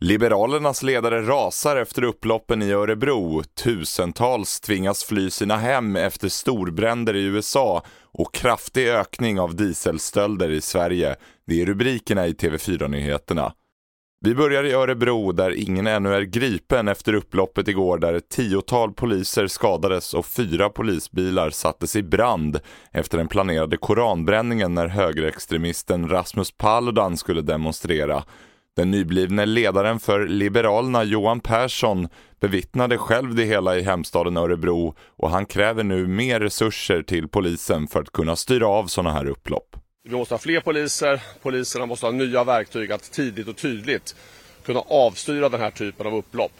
Liberalernas ledare rasar efter upploppen i Örebro. Tusentals tvingas fly sina hem efter storbränder i USA och kraftig ökning av dieselstölder i Sverige. Det är rubrikerna i TV4-nyheterna. Vi börjar i Örebro där ingen ännu är gripen efter upploppet igår där ett tiotal poliser skadades och fyra polisbilar sattes i brand efter den planerade koranbränningen när högerextremisten Rasmus Paludan skulle demonstrera. Den nyblivne ledaren för Liberalerna Johan Persson bevittnade själv det hela i hemstaden Örebro och han kräver nu mer resurser till polisen för att kunna styra av sådana här upplopp. Vi måste ha fler poliser, poliserna måste ha nya verktyg att tidigt och tydligt kunna avstyra den här typen av upplopp.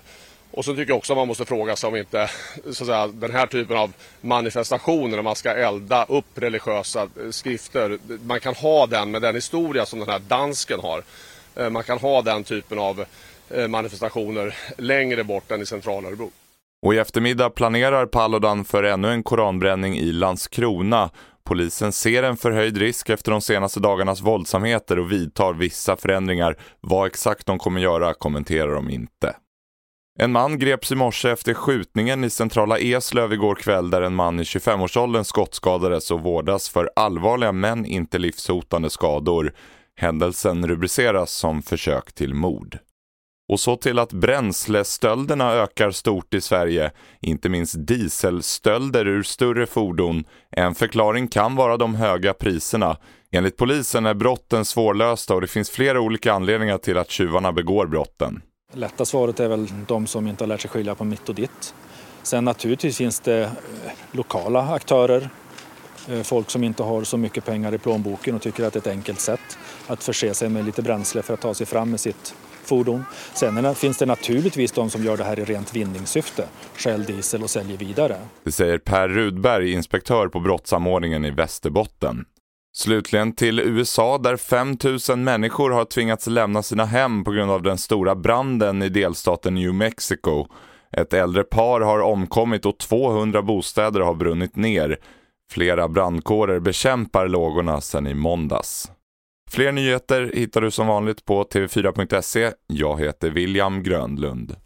Och så tycker jag också att man måste fråga sig om inte så att säga, den här typen av manifestationer, när man ska elda upp religiösa eh, skrifter, man kan ha den med den historia som den här dansken har. Eh, man kan ha den typen av eh, manifestationer längre bort än i centrala Örebro. Och i eftermiddag planerar Paludan för ännu en koranbränning i Landskrona. Polisen ser en förhöjd risk efter de senaste dagarnas våldsamheter och vidtar vissa förändringar. Vad exakt de kommer göra kommenterar de inte. En man greps i morse efter skjutningen i centrala Eslöv igår kväll där en man i 25-årsåldern skottskadades och vårdas för allvarliga men inte livshotande skador. Händelsen rubriceras som försök till mord. Och så till att bränslestölderna ökar stort i Sverige, inte minst dieselstölder ur större fordon. En förklaring kan vara de höga priserna. Enligt polisen är brotten svårlösta och det finns flera olika anledningar till att tjuvarna begår brotten. Lätta svaret är väl de som inte har lärt sig skilja på mitt och ditt. Sen naturligtvis finns det eh, lokala aktörer Eh, folk som inte har så mycket pengar i plånboken och tycker att det är ett enkelt sätt att förse sig med lite bränsle för att ta sig fram med sitt fordon. Sen finns det naturligtvis de som gör det här i rent vinningssyfte, stjäl diesel och säljer vidare. Det säger Per Rudberg, inspektör på brottssamordningen i Västerbotten. Slutligen till USA där 5000 människor har tvingats lämna sina hem på grund av den stora branden i delstaten New Mexico. Ett äldre par har omkommit och 200 bostäder har brunnit ner. Flera brandkårer bekämpar lågorna sedan i måndags. Fler nyheter hittar du som vanligt på tv4.se. Jag heter William Grönlund.